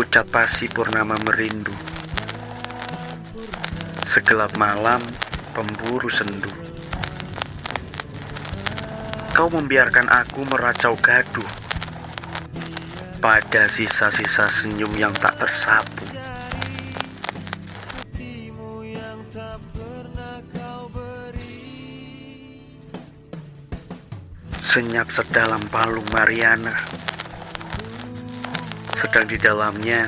Pucat pasi purnama merindu. Segelap malam pemburu sendu. Kau membiarkan aku meracau gaduh. Pada sisa-sisa senyum yang tak tersapu. Senyap sedalam palung Mariana Sedang di dalamnya.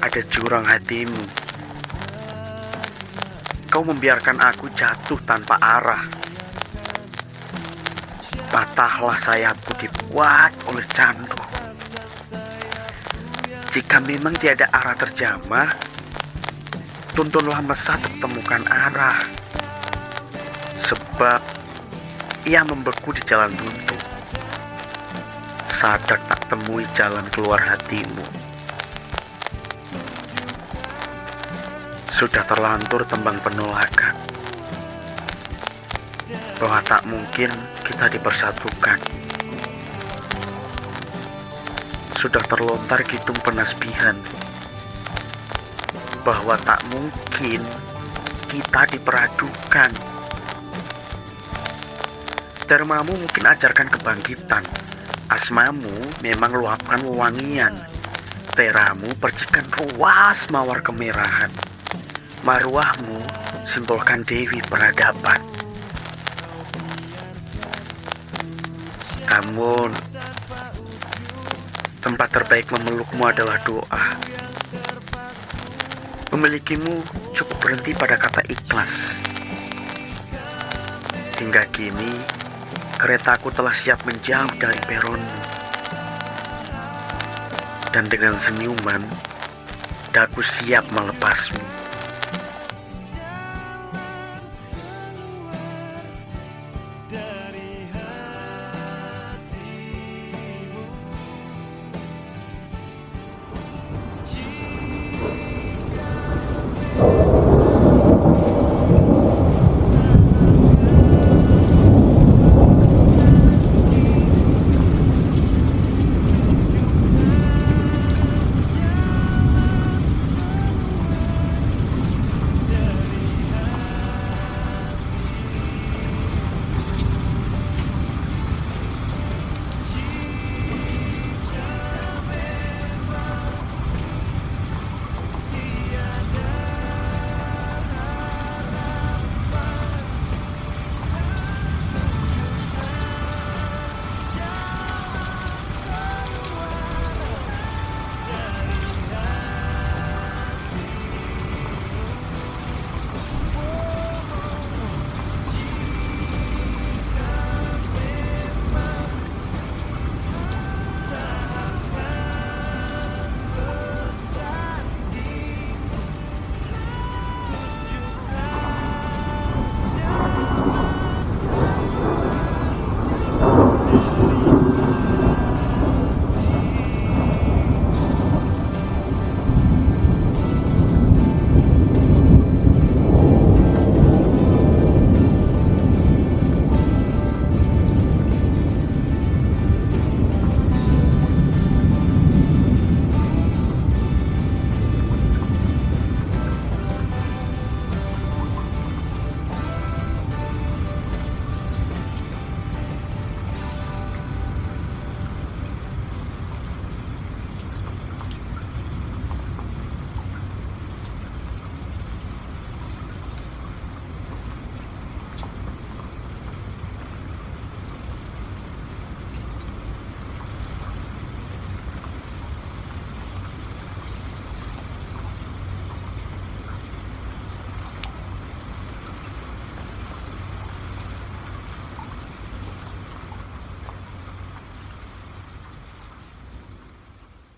Ada jurang hatimu. Kau membiarkan aku jatuh tanpa arah. Patahlah sayapku dibuat oleh candu Jika memang tiada arah terjamah Tuntunlah mesat temukan arah. Sebab ia membeku di jalan buntu. Sadar tak temui jalan keluar hatimu. Sudah terlantur tembang penolakan. Bahwa tak mungkin kita dipersatukan. Sudah terlontar gitu penasbihan. Bahwa tak mungkin kita diperadukan. Dharmamu mungkin ajarkan kebangkitan. Asmamu memang luapkan wewangian. Teramu percikan ruas mawar kemerahan. Marwahmu simbolkan Dewi peradaban. Namun, tempat terbaik memelukmu adalah doa. Memilikimu cukup berhenti pada kata ikhlas. Hingga kini, Keretaku telah siap menjauh dari peron. Dan dengan senyuman, daku siap melepasmu.